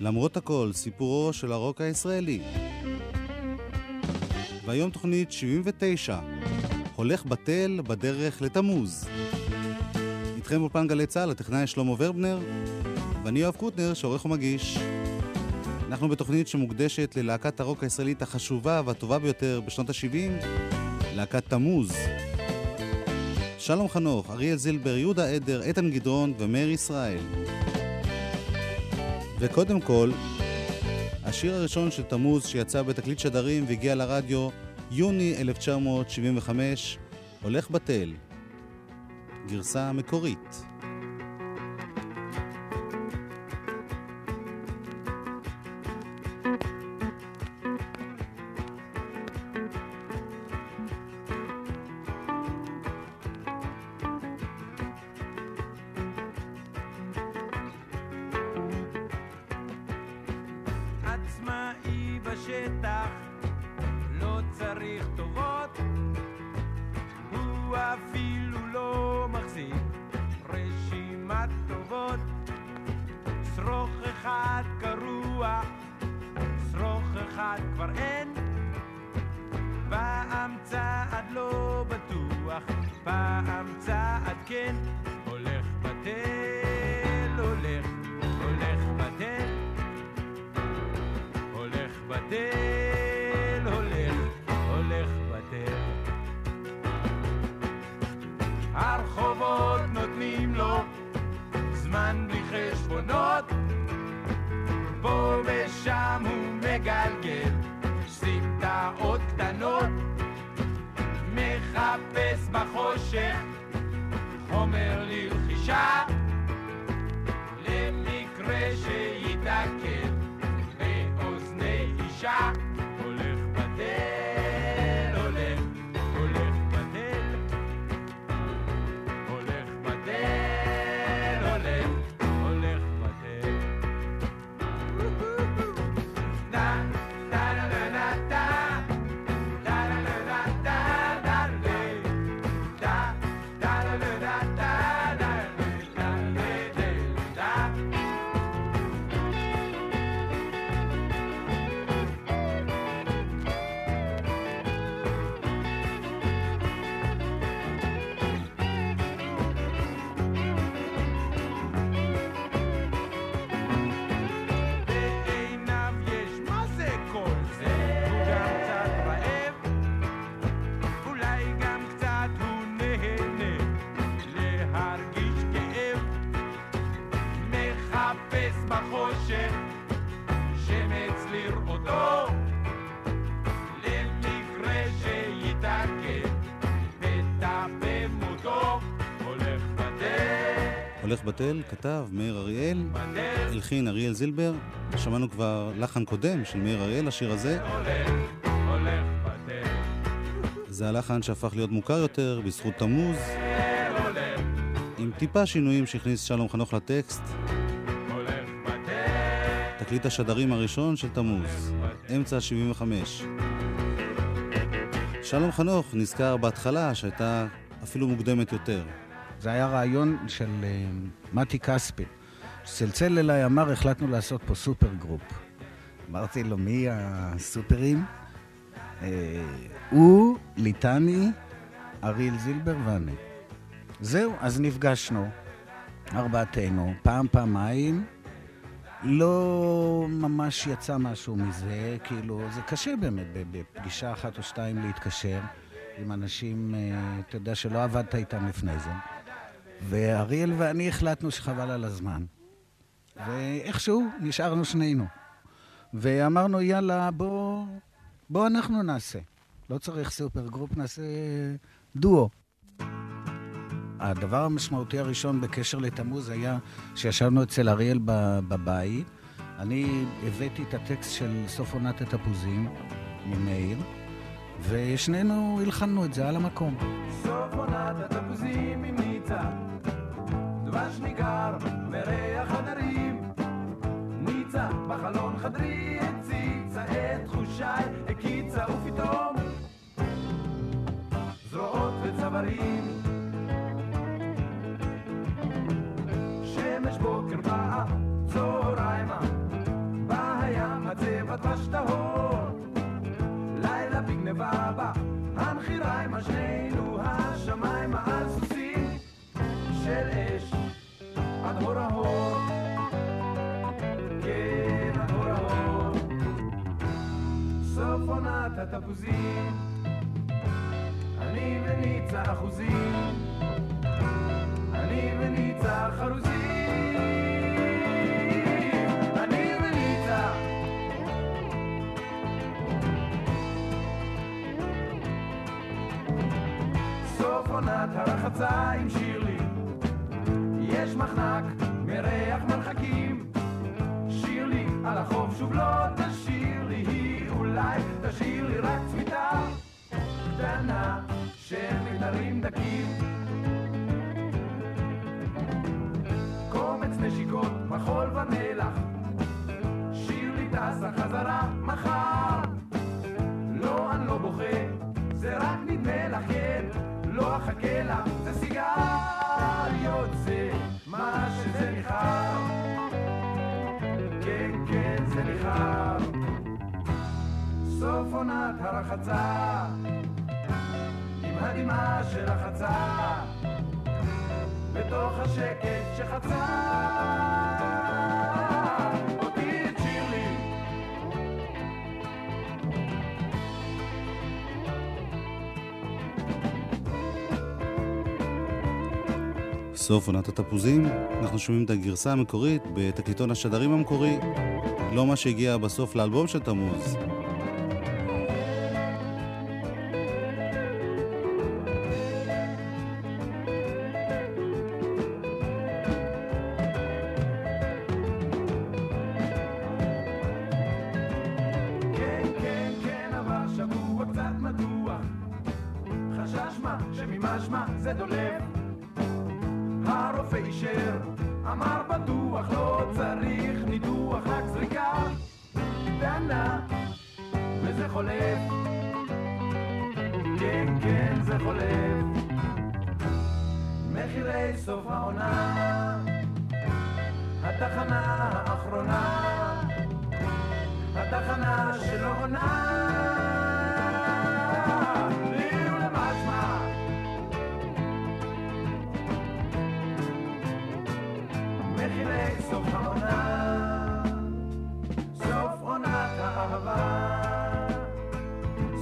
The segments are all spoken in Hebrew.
למרות הכל, סיפורו של הרוק הישראלי. והיום תוכנית 79, הולך בטל בדרך לתמוז. איתכם אולפן גלי צה"ל, הטכנאי שלמה ורבנר, ואני יואב קוטנר, שעורך ומגיש. אנחנו בתוכנית שמוקדשת ללהקת הרוק הישראלית החשובה והטובה ביותר בשנות ה-70, להקת תמוז. שלום חנוך, אריאל זילבר, יהודה עדר, איתן גדרון ומאיר ישראל. וקודם כל, השיר הראשון של תמוז שיצא בתקליט שדרים והגיע לרדיו יוני 1975, הולך בטל. גרסה מקורית. הולך בטל, כתב מאיר אריאל, הלחין אריאל זילבר. שמענו כבר לחן קודם של מאיר אריאל, השיר הזה. זה הלחן שהפך להיות מוכר יותר בזכות תמוז, עם טיפה שינויים שהכניס שלום חנוך לטקסט. תקליט השדרים הראשון של תמוז, אמצע 75. שלום חנוך נזכר בהתחלה שהייתה אפילו מוקדמת יותר. זה היה רעיון של אה, מתי כספי. צלצל אליי, אמר, החלטנו לעשות פה super group. אמרתי לו, מי הסופרים? אה, הוא, ליטני, אריאל זילבר ואני. זהו, אז נפגשנו, ארבעתנו, פעם, פעמיים. לא ממש יצא משהו מזה, כאילו, זה קשה באמת בפגישה אחת או שתיים להתקשר עם אנשים, אה, אתה יודע, שלא עבדת איתם לפני זה. ואריאל ואני החלטנו שחבל על הזמן. ואיכשהו נשארנו שנינו. ואמרנו, יאללה, בוא, בוא אנחנו נעשה. לא צריך super group, נעשה דואו. הדבר המשמעותי הראשון בקשר לתמוז היה שישבנו אצל אריאל בבית. אני הבאתי את הטקסט של סוף עונת התפוזים ממאיר, ושנינו הלחנו את זה על המקום. סוף עונת התפוזים עם ניצה דבש ניגר וריח הדרים ניצה בחלון חדרי הציצה את תחושיי הקיצה ופתאום זרועות וצווארים. שמש בוקר באה צהריימה גניבה בה, הנחיריים שנינו, השמיים על סוסים של אש, עד הור ההור, כן, עד הור ההור, סוף עונת התפוזים, אני וניצה אחוזים, אני וניצה חרוזים, עונת הרחצה עם שירלי. יש מחנק מריח מרחקים. שירלי על החוף שוב לא תשאיר לי היא אולי תשאיר לי רק צמיתה קטנה של מיתרים דקים. קומץ נשיקות מחול ומלח. שירלי טסה חזרה מחר. לא, אני לא בוכה, זה רק נדמה לך, כן, לא אחכה לך, זה סיגריות, זה מה שזה ניחר. כן, כן, זה ניחר. סוף עונת הרחצה, עם הדמעה של החצה, בתוך השקט שחצה. סוף עונת התפוזים, אנחנו שומעים את הגרסה המקורית בתקליטון השדרים המקורי, לא מה שהגיע בסוף לאלבום של תמוז. התחנה האחרונה. התחנה שלא עונה סוף העונה. סוף עונת האהבה.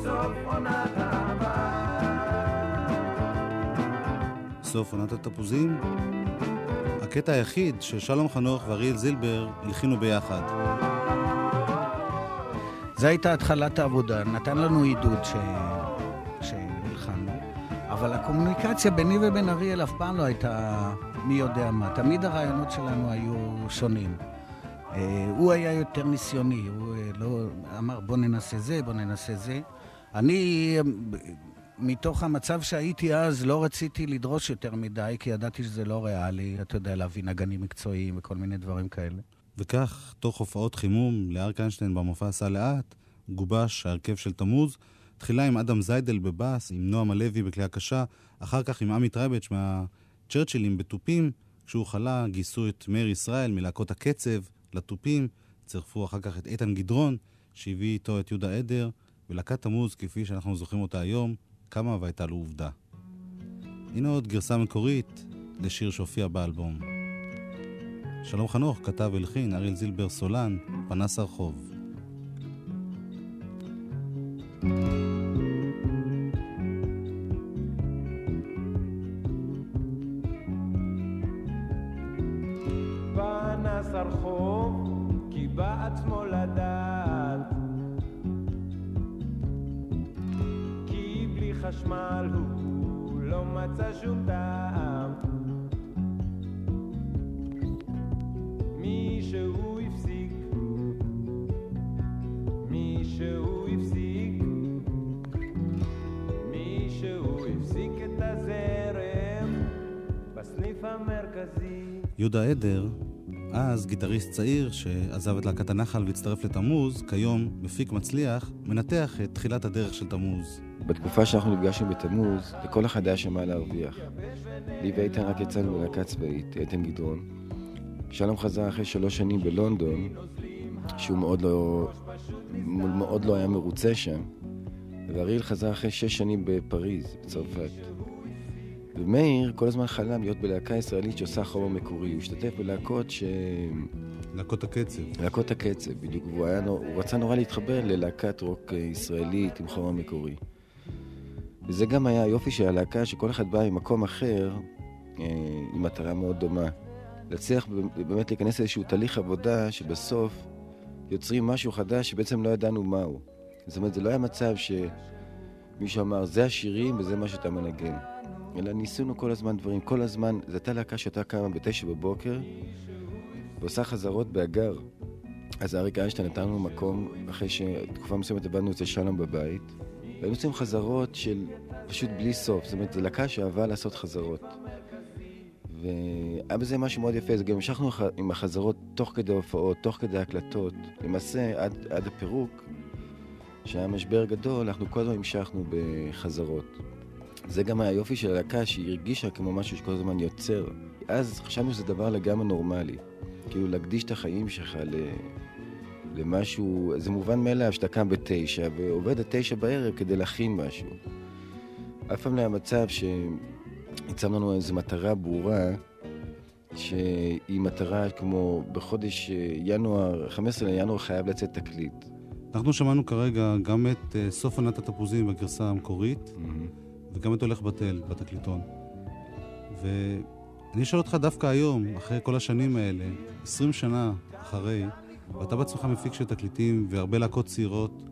סוף עונת האהבה. סוף עונת התפוזים. הקטע היחיד ששלום חנוך ואריאל זילבר הלחינו ביחד. זו הייתה התחלת העבודה, נתן לנו עידוד ש... שהלחנו, אבל הקומוניקציה ביני ובין אריאל אף פעם לא הייתה מי יודע מה. תמיד הרעיונות שלנו היו שונים. אה, הוא היה יותר ניסיוני, הוא אה, לא אמר בוא ננסה זה, בוא ננסה זה. אני, אה, מתוך המצב שהייתי אז, לא רציתי לדרוש יותר מדי, כי ידעתי שזה לא ריאלי, אתה יודע, להביא נגנים מקצועיים וכל מיני דברים כאלה. וכך, תוך הופעות חימום לאריק איינשטיין במופע סע לאט, גובש ההרכב של תמוז, תחילה עם אדם זיידל בבאס, עם נועם הלוי בכלי הקשה, אחר כך עם עמי טרייבץ' מהצ'רצ'ילים בתופים, כשהוא חלה גייסו את מאיר ישראל מלהקות הקצב לתופים, צירפו אחר כך את איתן גדרון, שהביא איתו את יהודה עדר, ולהקת תמוז, כפי שאנחנו זוכרים אותה היום, קמה והייתה לו עובדה. הנה עוד גרסה מקורית לשיר שהופיע באלבום. שלום חנוך כתב והלחין, אריאל זילבר סולן, פנס הרחוב. פנס הרחוב, כי בעצמו חשמל הוא לא מצא שום טעם. מישהו הפסיק, מישהו הפסיק, מישהו הפסיק את הזרם בסניף המרכזי. יהודה עדר, אז גיטריסט צעיר שעזב את להקת הנחל והצטרף לתמוז, כיום מפיק מצליח, מנתח את תחילת הדרך של תמוז. בתקופה שאנחנו נפגשנו בתמוז, לכל אחד היה שם מה להרוויח. לי ואיתן רק יצאנו מלהקה צבאית, איתן גדרון. שלום חזר אחרי שלוש שנים בלונדון, שהוא מאוד לא, מאוד לא היה מרוצה שם, ואריאל חזר אחרי שש שנים בפריז, בצרפת. ומאיר כל הזמן חלם להיות בלהקה ישראלית שעושה חומר מקורי. הוא השתתף בלהקות ש... להקות הקצב. להקות הקצב, בדיוק. והוא היה, הוא רצה נורא להתחבר ללהקת רוק אה, ישראלית עם חומר מקורי. וזה גם היה היופי של הלהקה, שכל אחד בא ממקום אחר אה, עם מטרה מאוד דומה. להצליח באמת להיכנס לאיזשהו תהליך עבודה שבסוף יוצרים משהו חדש שבעצם לא ידענו מהו. זאת אומרת, זה לא היה מצב שמישהו אמר, זה השירים וזה מה שאתה מנגן. אלא ניסינו כל הזמן דברים, כל הזמן, זו הייתה להקה שהייתה קמה בתשע בבוקר ועושה חזרות באגר. אז אריק איינשטיין נתן לנו מקום, אחרי שתקופה מסוימת עבדנו אצל שלום בבית, והיינו עושים חזרות של פשוט בלי סוף. זאת אומרת, זו להקה שאהבה לעשות חזרות. והיה בזה משהו מאוד יפה, זה גם המשכנו עם החזרות תוך כדי הופעות, תוך כדי הקלטות. למעשה, עד, עד הפירוק, שהיה משבר גדול, אנחנו כל הזמן המשכנו בחזרות. זה גם היופי של הלהקה, שהיא הרגישה כמו משהו שכל הזמן יוצר. אז חשבנו שזה דבר לגמרי נורמלי. כאילו להקדיש את החיים שלך ל... למשהו, זה מובן מאליו שאתה קם בתשע ועובד עד תשע בערב כדי להכין משהו. אף פעם לא היה מצב שהצבנו לנו איזו מטרה ברורה, שהיא מטרה כמו בחודש ינואר, 15 לינואר חייב לצאת תקליט. אנחנו שמענו כרגע גם את uh, סוף עונת התפוזים בגרסה המקורית, mm-hmm. וגם את הולך בטל בתקליטון. ואני אשאל אותך דווקא היום, אחרי כל השנים האלה, 20 שנה אחרי, ואתה בעצמך מפיק של תקליטים והרבה להקות צעירות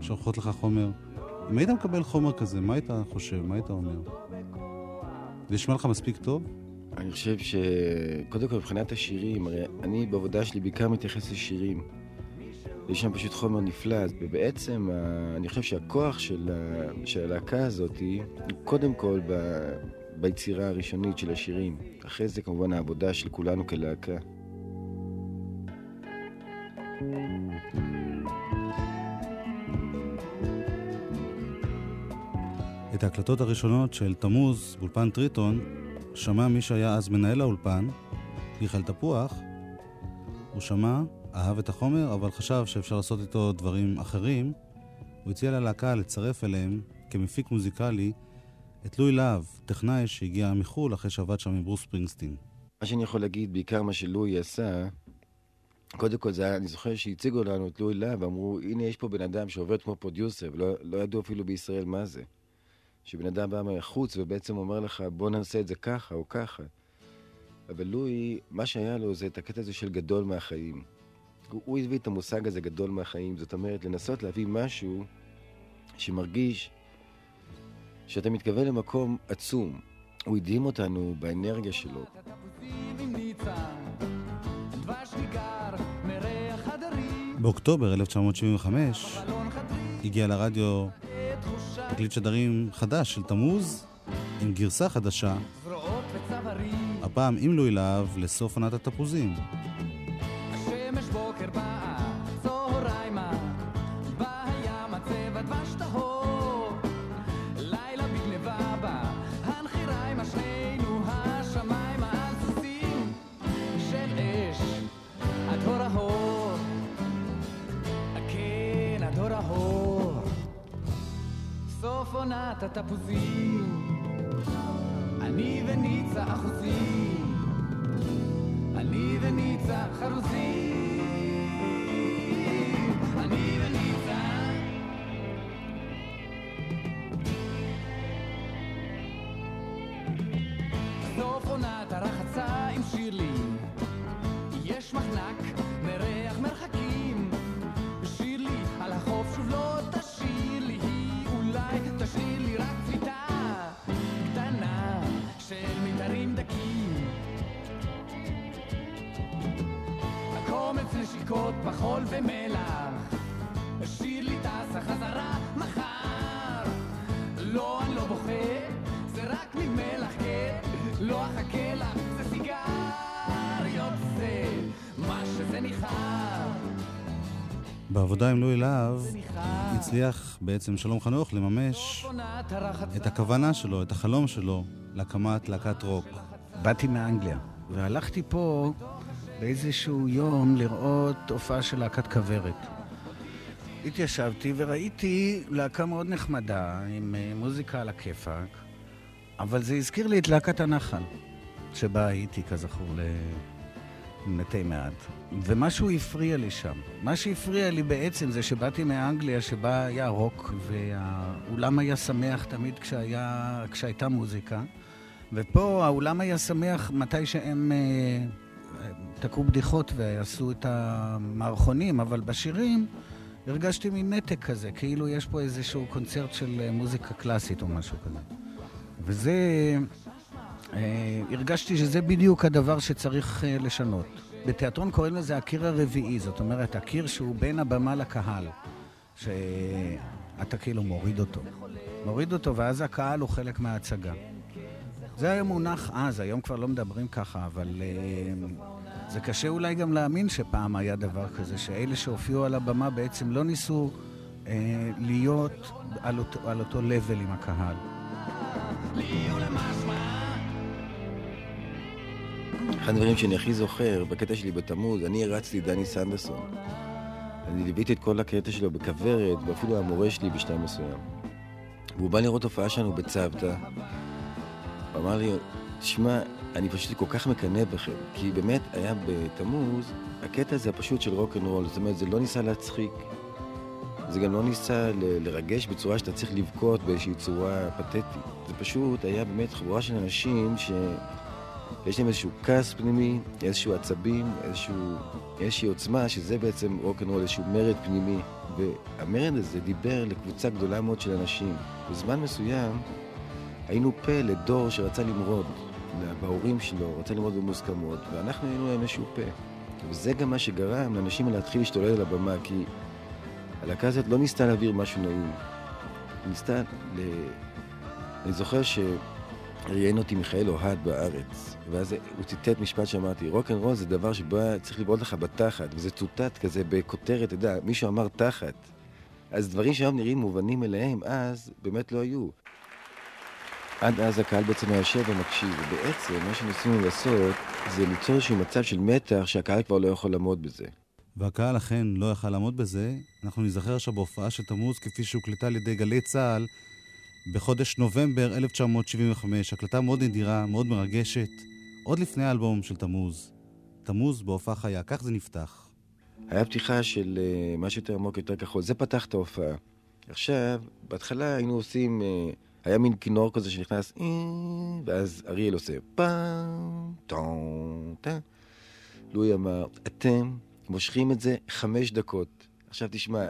שעורכות לך חומר, אם היית מקבל חומר כזה, מה היית חושב? מה היית אומר? זה נשמע לך מספיק טוב? אני חושב שקודם כל מבחינת השירים, הרי אני בעבודה שלי בעיקר מתייחס לשירים. יש שם פשוט חומר נפלא, ובעצם אני חושב שהכוח של, של הלהקה הזאת הוא קודם כל ב, ביצירה הראשונית של השירים. אחרי זה כמובן העבודה של כולנו כלהקה. את ההקלטות הראשונות של תמוז באולפן טריטון שמע מי שהיה אז מנהל האולפן, מיכאל תפוח, הוא שמע אהב את החומר, אבל חשב שאפשר לעשות איתו דברים אחרים. הוא הציע ללהקה לצרף אליהם, כמפיק מוזיקלי, את לואי להב, טכנאי שהגיע מחו"ל אחרי שעבד שם עם ברוס ספרינגסטין. מה שאני יכול להגיד, בעיקר מה שלואי עשה, קודם כל זה היה, אני זוכר שהציגו לנו את לואי להב, אמרו, הנה יש פה בן אדם שעובד כמו producer, ולא לא ידעו אפילו בישראל מה זה. שבן אדם בא מהחוץ ובעצם אומר לך, בוא נעשה את זה ככה או ככה. אבל לואי, מה שהיה לו זה את הקטע הזה של גדול מהחיים. הוא הביא את המושג הזה גדול מהחיים, זאת אומרת, לנסות להביא משהו שמרגיש שאתה מתכוון למקום עצום. הוא הדהים אותנו באנרגיה שלו. באוקטובר 1975 הגיע לרדיו תקליט שדרים חדש של תמוז עם גרסה חדשה, הפעם עם לואי להב לסוף עונת התפוזים. וניצה ומלח. השאיר לי טסה חזרה מחר. לא, אני לא בוכה, זה רק ממלח, כן? לא אחכה לך, זה סיגריות, זה מה שזה ניחר. בעבודה עם לואי להב הצליח בעצם שלום חנוך לממש את הכוונה שלו, את החלום שלו להקמת להקת רוק. באתי מאנגליה, והלכתי פה באיזשהו יום לראות הופעה של להקת כוורת. התיישבתי וראיתי להקה מאוד נחמדה, עם אה, מוזיקה על הכיפאק, אבל זה הזכיר לי את להקת הנחל, שבה הייתי, כזכור, למתי מעט. ומשהו הפריע לי שם. מה שהפריע לי בעצם זה שבאתי מאנגליה, שבה היה רוק, והאולם היה שמח תמיד כשהיה, כשהייתה מוזיקה. ופה האולם היה שמח מתי שהם אה, תקעו בדיחות ועשו את המערכונים, אבל בשירים הרגשתי מין נתק כזה, כאילו יש פה איזשהו קונצרט של אה, מוזיקה קלאסית או משהו כזה. וזה, אה, הרגשתי שזה בדיוק הדבר שצריך אה, לשנות. בתיאטרון קוראים לזה הקיר הרביעי, זאת אומרת, הקיר שהוא בין הבמה לקהל, שאתה כאילו מוריד אותו. מוריד אותו, ואז הקהל הוא חלק מההצגה. זה היה מונח אז, היום כבר לא מדברים ככה, אבל uh, זה קשה אולי גם להאמין שפעם היה דבר כזה, שאלה שהופיעו על הבמה בעצם לא ניסו uh, להיות על אותו, על אותו level עם הקהל. אחד הדברים שאני הכי זוכר, בקטע שלי בתמוז, אני הרצתי דני סנדרסון. אני ליוויתי את כל הקטע שלו בכוורת, ואפילו המורה שלי בשלב מסוים. והוא בא לראות הופעה שלנו בצוותא, הוא אמר לי, תשמע, אני פשוט כל כך מקנא בכם, כי באמת היה בתמוז, הקטע הזה הפשוט של rock and roll, זאת אומרת, זה לא ניסה להצחיק, זה גם לא ניסה ל- לרגש בצורה שאתה צריך לבכות באיזושהי צורה פתטית. זה פשוט היה באמת חבורה של אנשים שיש להם איזשהו כעס פנימי, איזשהו עצבים, איזשהו, איזושהי עוצמה, שזה בעצם rock and roll, איזשהו מרד פנימי. והמרד הזה דיבר לקבוצה גדולה מאוד של אנשים. בזמן מסוים, היינו פה לדור שרצה למרוד, בהורים שלו, רצה למרוד במוסכמות, ואנחנו היינו להם איזשהו פה. וזה גם מה שגרם לאנשים להתחיל להשתולל על הבמה, כי הלהקה הזאת לא ניסתה להעביר משהו נעים. ניסתה ל... אני זוכר שראיין אותי מיכאל אוהד בארץ, ואז הוא ציטט משפט שאמרתי, rock and roll זה דבר שבו צריך לבעוט לך בתחת, וזה צוטט כזה בכותרת, אתה יודע, מישהו אמר תחת. אז דברים שהיום נראים מובנים אליהם, אז באמת לא היו. עד אז הקהל בעצם היה יושב ומקשיב, ובעצם מה שניסינו לעשות זה ליצור איזשהו מצב של מתח שהקהל כבר לא יכול לעמוד בזה. והקהל אכן לא יכל לעמוד בזה. אנחנו נזכר עכשיו בהופעה של תמוז כפי שהוקלטה על ידי גלי צה"ל בחודש נובמבר 1975. הקלטה מאוד נדירה, מאוד מרגשת, עוד לפני האלבום של תמוז. תמוז בהופעה חיה, כך זה נפתח. היה פתיחה של uh, משהו יותר עמוק, יותר כחול, זה פתח את ההופעה. עכשיו, בהתחלה היינו עושים... Uh, היה מין כינור כזה שנכנס, אה", ואז אריאל עושה פעם, טום, טם. לואי אמר, אתם מושכים את זה חמש דקות. עכשיו תשמע,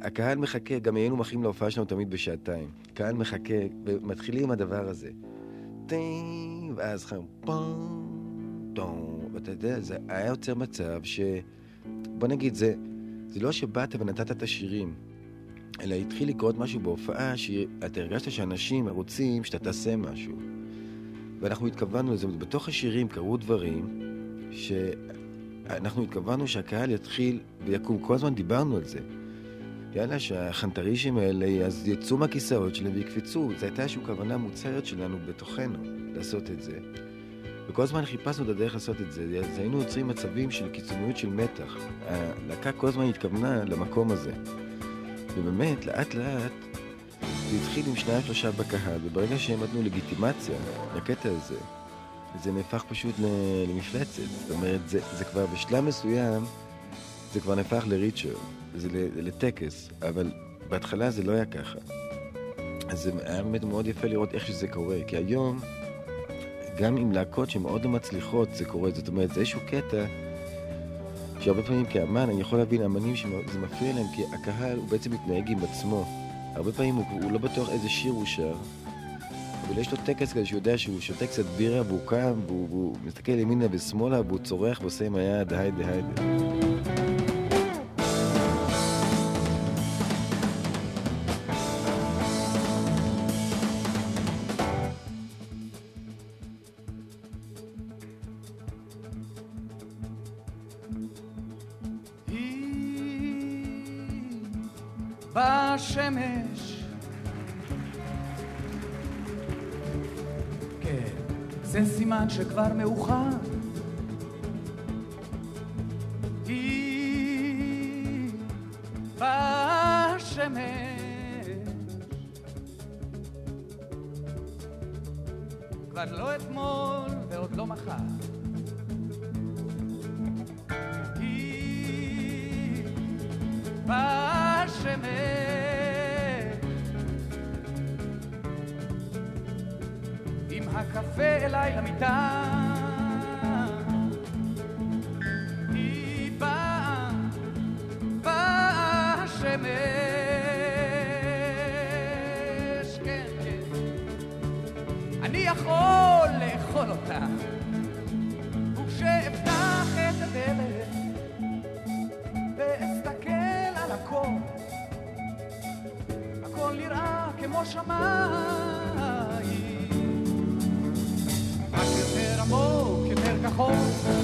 הקהל מחכה, גם היינו מחכים להופעה שלנו תמיד בשעתיים. קהל מחכה, ומתחילים עם הדבר הזה. ואז חם, פעם, טום. ואתה יודע, זה היה יוצר מצב ש... בוא נגיד, זה, זה לא שבאת ונתת את השירים. אלא התחיל לקרות משהו בהופעה, שאתה הרגשת שאנשים רוצים שאתה תעשה משהו. ואנחנו התכוונו לזה, בתוך השירים קרו דברים שאנחנו התכוונו שהקהל יתחיל ויקום. כל הזמן דיברנו על זה. יאללה, שהחנטרישים האלה אז יצאו מהכיסאות שלהם ויקפצו. זו הייתה איזושהי כוונה מוצהרת שלנו בתוכנו לעשות את זה. וכל הזמן חיפשנו את הדרך לעשות את זה. אז היינו יוצרים מצבים של קיצוניות של מתח. הלהקה כל הזמן התכוונה למקום הזה. ובאמת, לאט לאט, זה התחיל עם שניים שלושה בקהל, וברגע שהם נתנו לגיטימציה לקטע הזה, זה נהפך פשוט למפלצת. זאת אומרת, זה, זה כבר בשלב מסוים, זה כבר נהפך לריצ'ר, זה לטקס, אבל בהתחלה זה לא היה ככה. אז זה היה באמת מאוד יפה לראות איך שזה קורה, כי היום, גם עם להקות שמאוד לא מצליחות זה קורה, זאת אומרת, זה איזשהו קטע שהרבה פעמים כאמן אני יכול להבין אמנים שזה מפריע להם כי הקהל הוא בעצם מתנהג עם עצמו. הרבה פעמים הוא, הוא לא בטוח איזה שיר הוא שר, אבל יש לו טקס כזה שהוא יודע שהוא שותה קצת בירה והוא קם והוא, והוא מסתכל ימינה ושמאלה והוא צורח ועושה עם היד היידה היידה. שכבר מאוחר. הכל נראה כמו שמיים. מה שיותר עמוק, יותר כחול.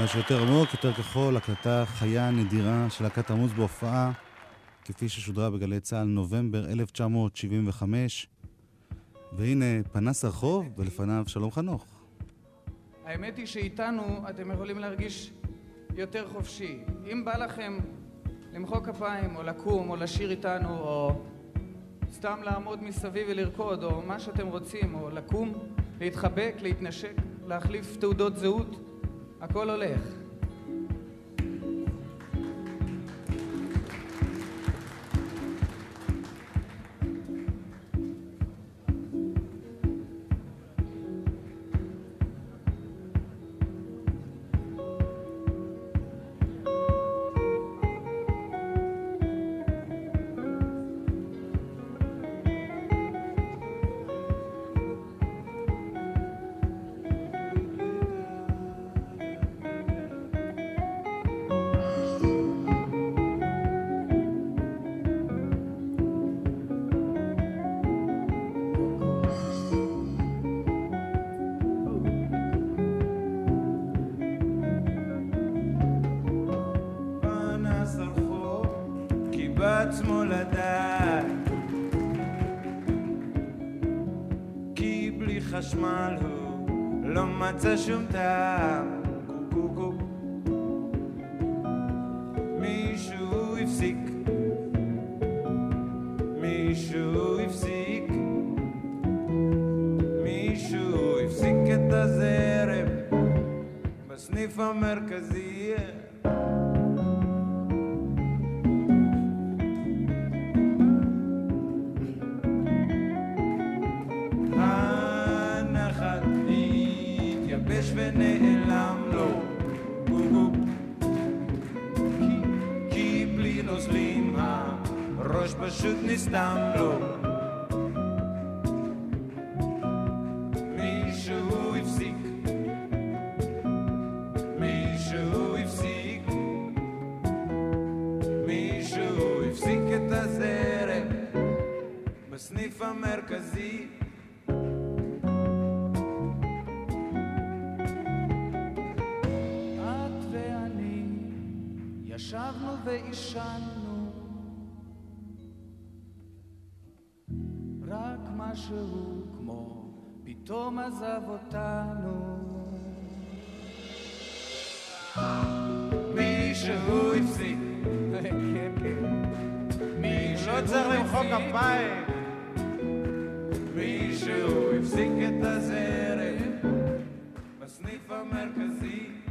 משהו יותר עמוק, יותר כחול, הקלטה חיה נדירה של להקת תמוז בהופעה, כפי ששודרה בגלי צה"ל נובמבר 1975. והנה פנס הרחוב, ולפניו שלום חנוך. האמת היא שאיתנו אתם יכולים להרגיש יותר חופשי. אם בא לכם למחוא כפיים, או לקום, או לשיר איתנו, או סתם לעמוד מסביב ולרקוד, או מה שאתם רוצים, או לקום, להתחבק, להתנשק, להחליף תעודות זהות, הכל הולך. מצא ונעלם לו. כי, כי בלי נוזלים הראש פשוט נסתם לו. מישהו הפסיק. מישהו הפסיק. מישהו הפסיק את הזרם בסניף המרכזי ועישנו רק משהו כמו פתאום עזב אותנו מישהו הפסיק. כן, כן. מישהו לא צריך למחוא כפיים. מישהו הפסיק את הזרם. בסניף המרכזי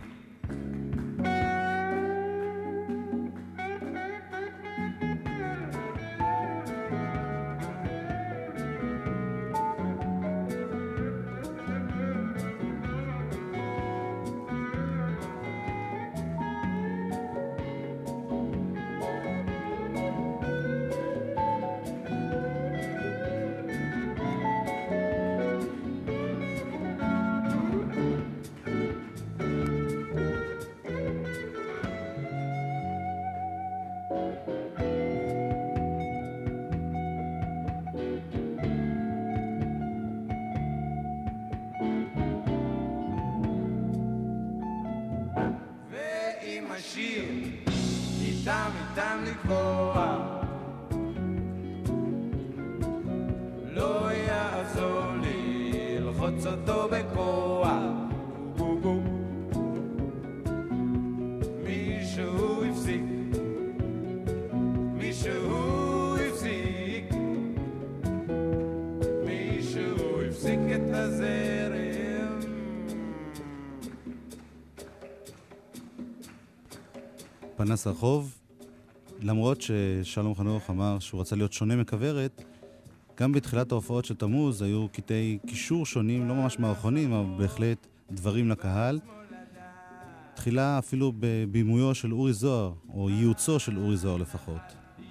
איתם לקבוע. לא יעזור לי ללחוץ אותו בכוח. מישהו הפסיק. מישהו הפסיק. מישהו הפסיק את הזרם. פנס הרחוב, למרות ששלום חנוך אמר שהוא רצה להיות שונה מכוורת, גם בתחילת ההופעות של תמוז היו קטעי קישור שונים, לא ממש מערכונים, אבל בהחלט דברים לקהל. תחילה אפילו בבימויו של אורי זוהר, או ייעוצו של אורי זוהר לפחות.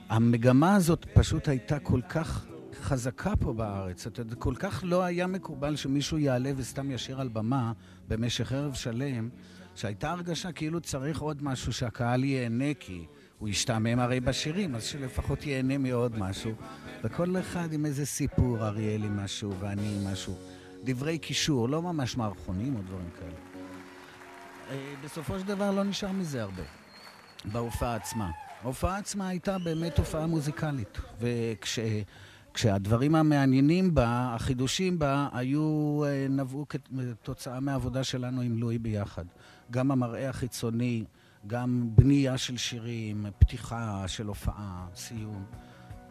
המגמה הזאת פשוט הייתה כל כך חזקה פה בארץ. אתה יודע, כל כך לא היה מקובל שמישהו יעלה וסתם ישיר על במה במשך ערב שלם, שהייתה הרגשה כאילו צריך עוד משהו שהקהל ייהנה, כי הוא ישתעמם הרי בשירים, אז שלפחות ייהנה מעוד משהו. וכל אחד עם איזה סיפור, אריאל עם משהו ואני עם משהו. דברי קישור, לא ממש מערכונים או דברים כאלה. אה, בסופו של דבר לא נשאר מזה הרבה, בהופעה עצמה. ההופעה עצמה הייתה באמת הופעה מוזיקלית, וכשהדברים המעניינים בה, החידושים בה, היו, אה, נבעו כתוצאה מהעבודה שלנו עם לואי ביחד. גם המראה החיצוני, גם בנייה של שירים, פתיחה של הופעה, סיום.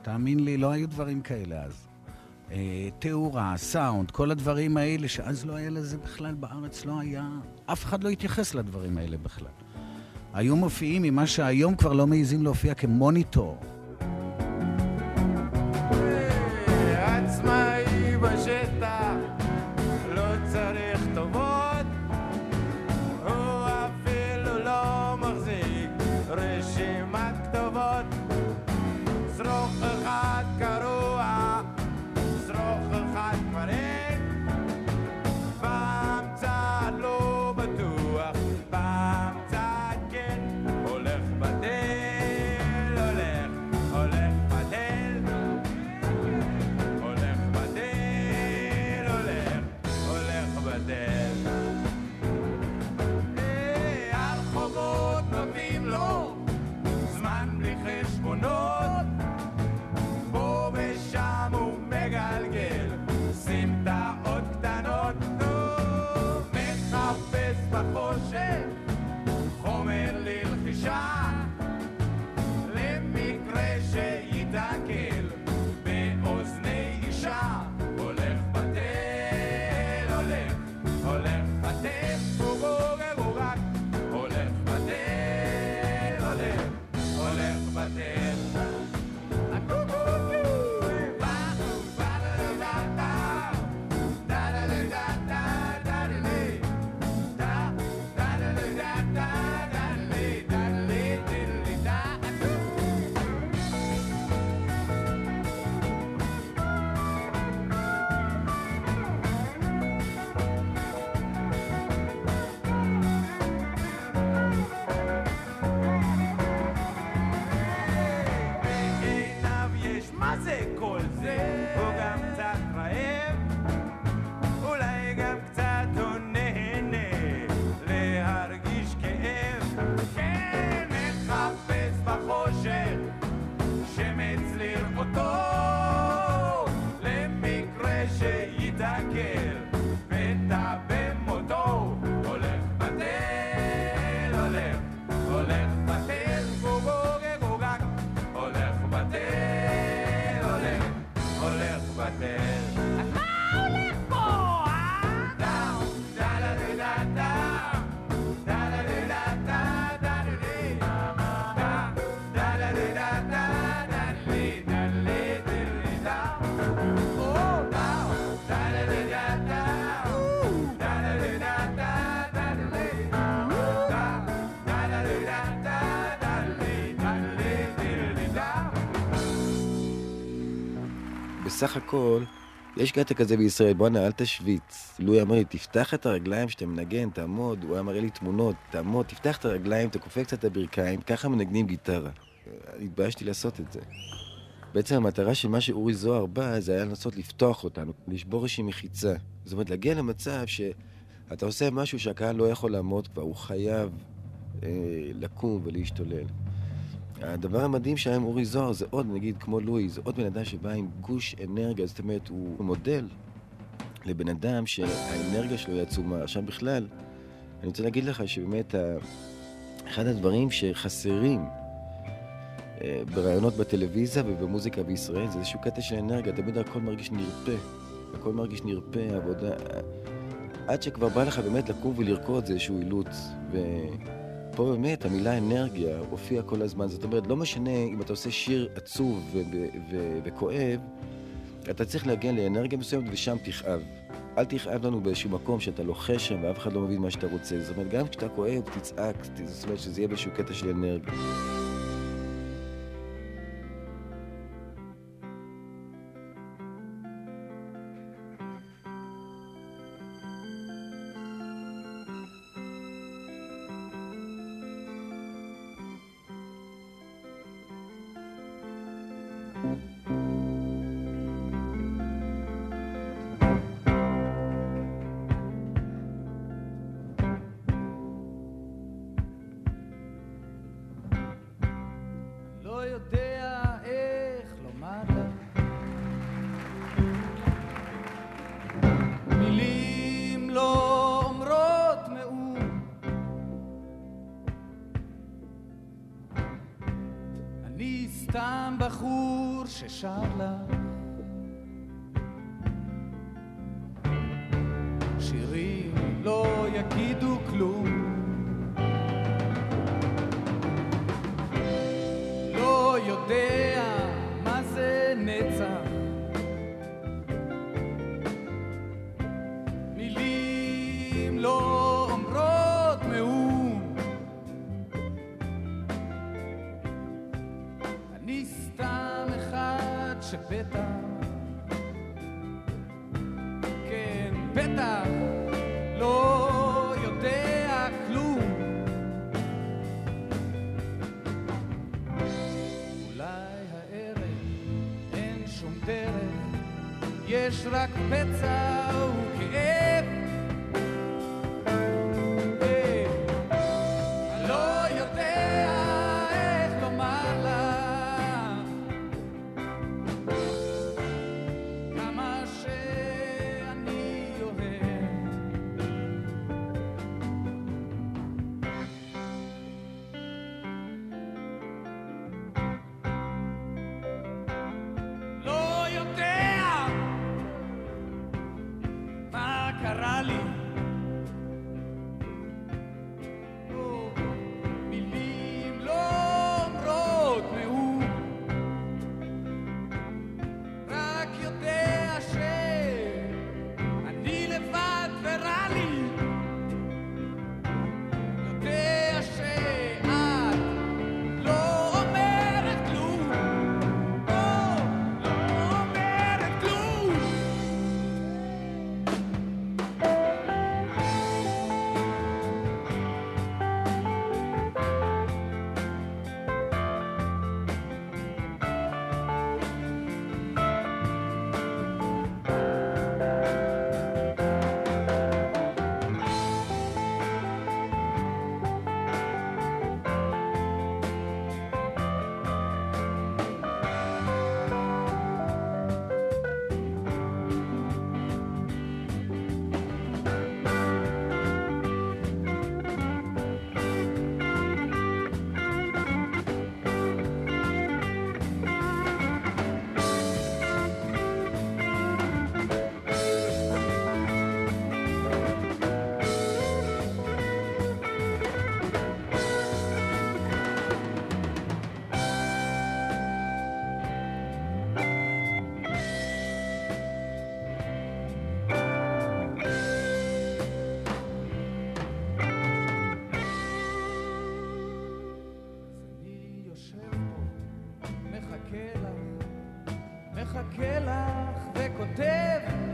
תאמין לי, לא היו דברים כאלה אז. אה, תאורה, סאונד, כל הדברים האלה, שאז לא היה לזה בכלל בארץ, לא היה... אף אחד לא התייחס לדברים האלה בכלל. היו מופיעים ממה שהיום כבר לא מעיזים להופיע כמוניטור. בסך הכל, יש קטע כזה בישראל, בואנה, אל תשוויץ. לואי אמר לי, תפתח את הרגליים שאתה מנגן, תעמוד, הוא היה מראה לי תמונות, תעמוד, תפתח את הרגליים, תכופף קצת את הברכיים, ככה מנגנים גיטרה. התביישתי לעשות את זה. בעצם המטרה של מה שאורי זוהר בא, זה היה לנסות לפתוח אותנו, לשבור איזושהי מחיצה. זאת אומרת, להגיע למצב שאתה עושה משהו שהקהל לא יכול לעמוד כבר, הוא חייב אה, לקום ולהשתולל. הדבר המדהים שהיה עם אורי זוהר זה עוד, נגיד, כמו לואי, זה עוד בן אדם שבא עם גוש אנרגיה, זאת אומרת, הוא מודל לבן אדם שהאנרגיה שלו היא עצומה. עכשיו בכלל, אני רוצה להגיד לך שבאמת, ה- אחד הדברים שחסרים אה, ברעיונות בטלוויזיה ובמוזיקה בישראל זה איזשהו קטע של אנרגיה, תמיד הכל מרגיש נרפה. הכל מרגיש נרפה, עבודה... עד שכבר בא לך באמת לקום ולרקוד זה איזשהו אילוץ. ופה באמת המילה אנרגיה הופיעה כל הזמן. זאת אומרת, לא משנה אם אתה עושה שיר עצוב וכואב, אתה צריך להגיע לאנרגיה מסוימת ושם תכאב. אל תכאב לנו באיזשהו מקום שאתה לוחש שם ואף אחד לא מבין מה שאתה רוצה. זאת אומרת, גם כשאתה כואב, תצעק, זאת אומרת שזה יהיה באיזשהו קטע של אנרגיה. מחכה לך וכותב.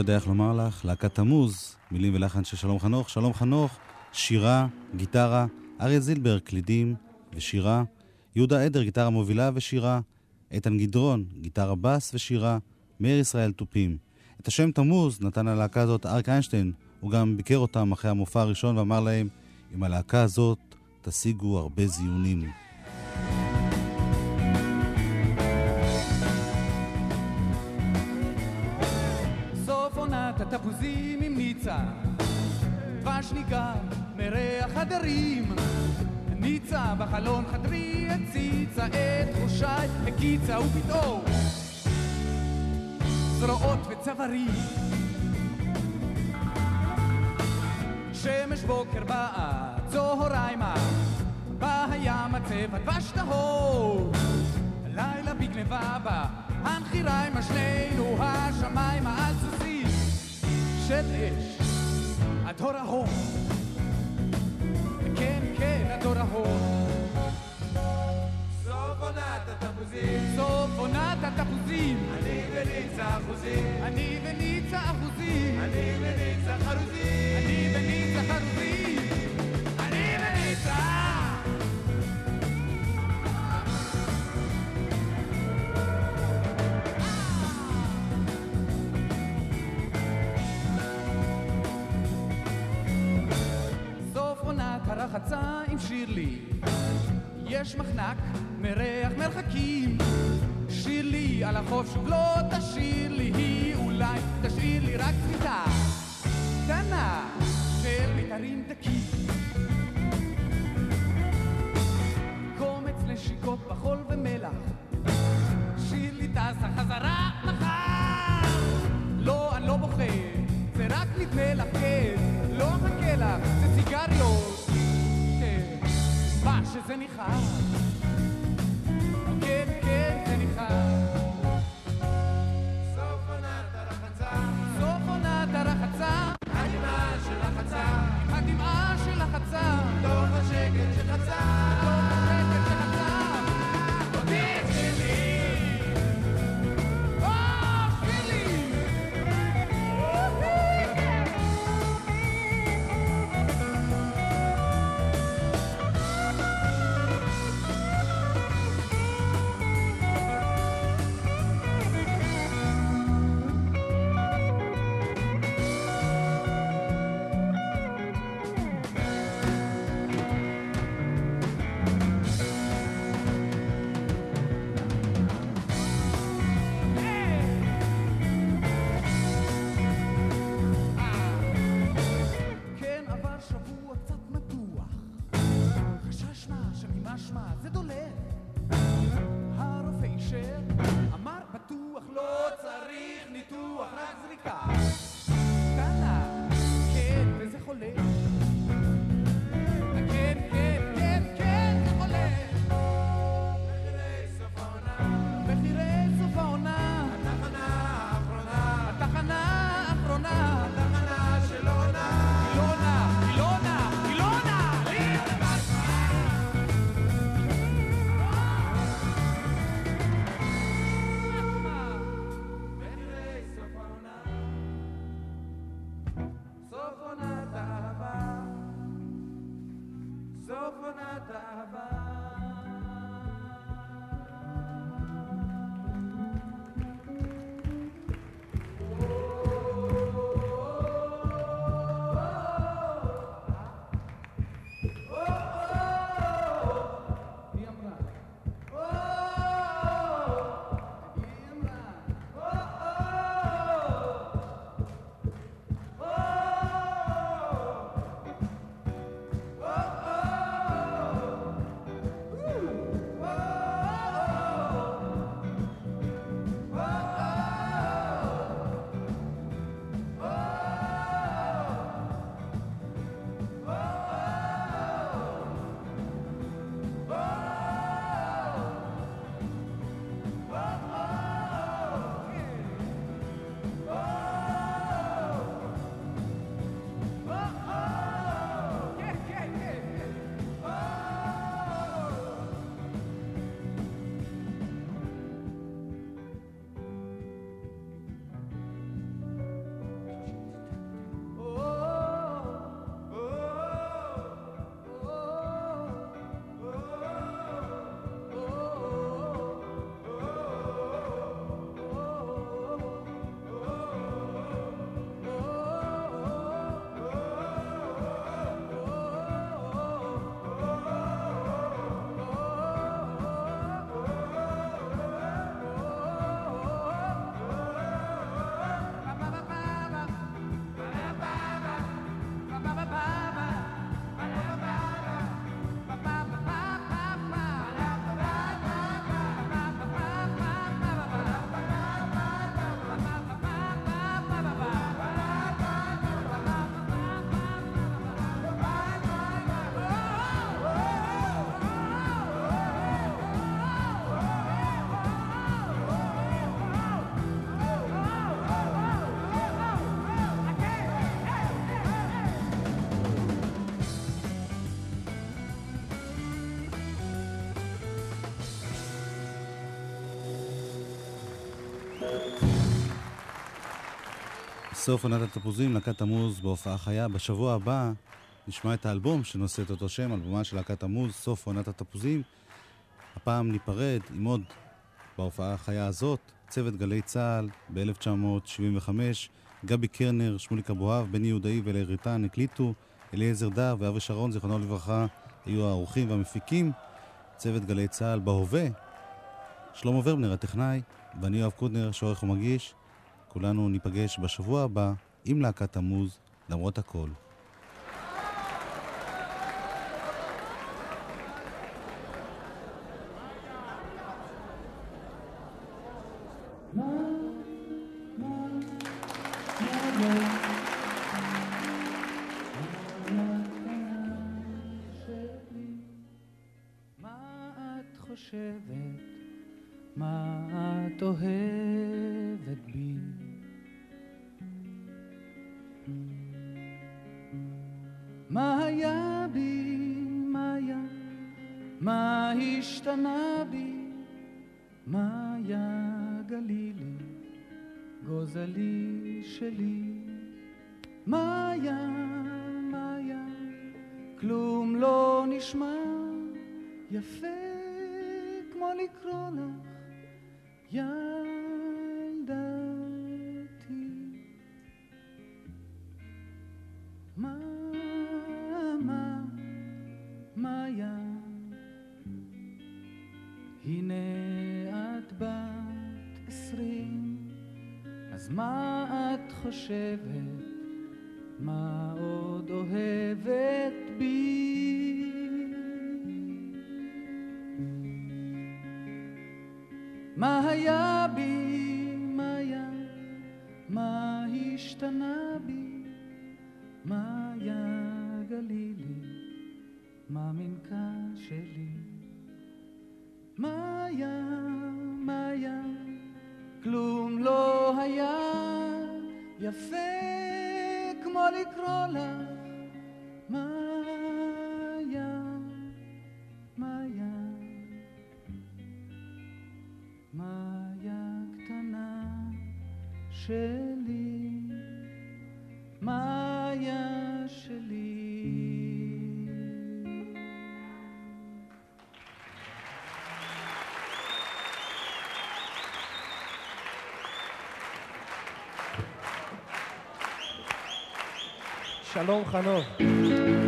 יודע איך לומר לך, להקת תמוז, מילים ולחן של שלום חנוך. שלום חנוך, שירה, גיטרה, אריה זילבר, קלידים ושירה, יהודה עדר, גיטרה מובילה ושירה, איתן גדרון, גיטרה בס ושירה, מאיר ישראל תופים. את השם תמוז נתן הלהקה הזאת אריק איינשטיין, הוא גם ביקר אותם אחרי המופע הראשון ואמר להם, עם הלהקה הזאת תשיגו הרבה זיונים. תפוזים עם ניצה, דבש ניכר מריח הדרים. ניצה בחלון חדרי הציצה את תחושי הקיצה ופתאום זרועות וצווארים. שמש בוקר באה, צהריימה, בים הצבע דבש טהור. לילה בגנבה בה, הנחיריימה שנינו השמיימה על סוסים של אש, הדור ההוא. כן, כן, הדור ההוא. סוף עונת התפוזים. סוף עונת התפוזים. אני וניצה אחוזים. אני וניצה אחוזים. אני וניצה חרוזים. אני וניצה חרוזים. רצה עם שירלי. יש מחנק, מריח מרחקים. שירלי על החוף שוב לא תשאיר לי, היא אולי תשאיר לי רק צביתה קטנה. סוף עונת התפוזים, להקת תמוז בהופעה חיה. בשבוע הבא נשמע את האלבום שנושא את אותו שם, אלבומה של להקת תמוז, סוף עונת התפוזים. הפעם ניפרד עם עוד, בהופעה החיה הזאת, צוות גלי צה"ל ב-1975, גבי קרנר, שמוליק אבוהב, בני יהודאי ואלי הקליטו, אליעזר דר ואבי שרון, זיכרונו לברכה, היו האורחים והמפיקים. צוות גלי צה"ל בהווה, שלמה ורבנר הטכנאי, ואני יואב קודנר שעורך ומגיש. כולנו ניפגש בשבוע הבא עם להקת תמוז, למרות הכל. חושבת, שלי, מאיה שלי. שלום חנוך.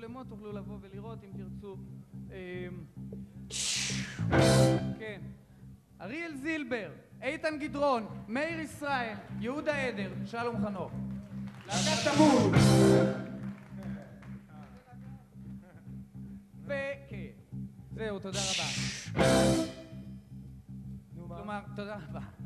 שלמות, תוכלו לבוא ולראות אם תרצו. אה, כן. אריאל זילבר, איתן גדרון, מאיר ישראל, יהודה עדר, שלום חנוך. להקת תמור. וכן. זהו, תודה רבה. כלומר, תודה רבה.